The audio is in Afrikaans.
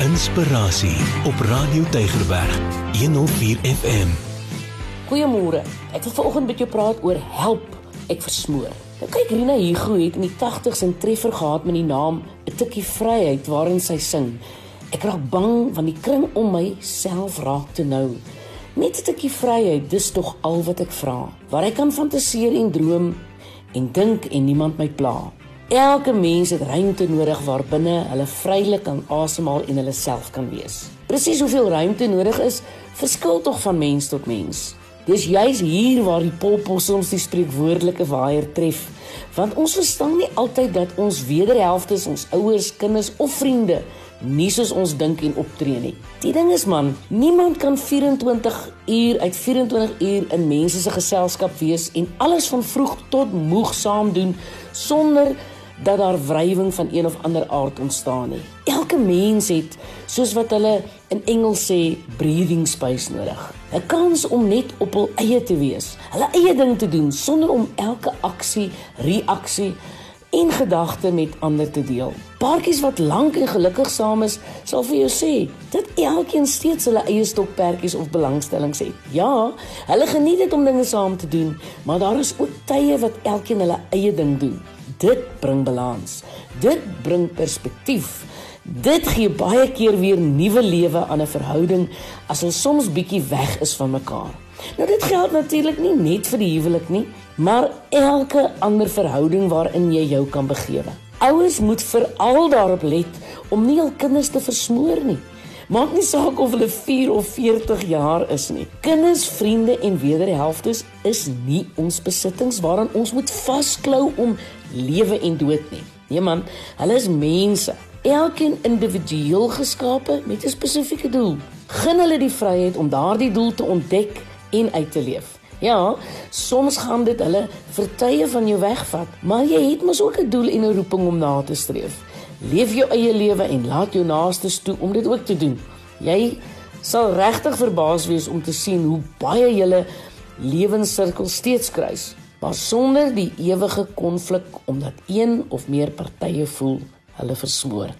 Inspirasie op Radio Tygerberg 104 FM. Goeiemôre. Ek wil vanoggend met jou praat oor help. Ek versmoor. Nou kyk Rina Hugo het in die 80s 'n treffer gehad met die naam 'n tikkie vryheid waarin sy sing. Ek raak bang van die kring om my self raak te nou. Net 'n tikkie vryheid, dis tog al wat ek vra. Waar ek kan fantasieer en droom en dink en niemand my pla. Elke mens het ruimte nodig waarbinne hulle vrylik kan asemhaal en hulle self kan wees. Presies hoeveel ruimte nodig is, verskil tog van mens tot mens. Dis juis hier waar die poppos ons die spreekwoordelike waier tref, want ons verstaan nie altyd dat ons wederhelftes, ons ouers, kinders of vriende nie soos ons dink en optree nie. Die ding is man, niemand kan 24 uur uit 24 uur in mense se geselskap wees en alles van vroeg tot moeg saam doen sonder dat daar wrywing van een of ander aard ontstaan nie. Elke mens het, soos wat hulle in Engels sê, breathing space nodig. 'n Kans om net op hul eie te wees, hulle eie ding te doen sonder om elke aksie, reaksie en gedagte met ander te deel. Paartjies wat lank en gelukkig saam is, sal vir jou sê dat elkeen steeds hulle eie stokperdjies of belangstellings het. Ja, hulle geniet dit om dinge saam te doen, maar daar is ook tye wat elkeen hulle eie ding doen. Dit bring balans. Dit bring perspektief. Dit gee baie keer weer nuwe lewe aan 'n verhouding as ons soms bietjie weg is van mekaar. Nou dit geld natuurlik nie net vir die huwelik nie, maar elke ander verhouding waarin jy jou kan begewe. Ouers moet veral daarop let om nie hul kinders te versmoor nie. Maak nie saak of hulle 4 of 40 jaar is nie. Kinders, vriende en wederhelftes is nie ons besittings waaraan ons moet vasklou om lewe en dood nie. Nee man, hulle is mense. Elkeen individueel geskape met 'n spesifieke doel. Gun hulle die vryheid om daardie doel te ontdek en uit te leef. Ja, soms gaan dit hulle vertye van jou wegvat, maar jy het mos ook 'n doel en 'n roeping om na te streef. Leef jou eie lewe en laat jou naastes toe om dit ook te doen. Jy sal regtig verbaas wees om te sien hoe baie julle lewenssirkel steeds kruis, maar sonder die ewige konflik omdat een of meer partye voel hulle versmoor.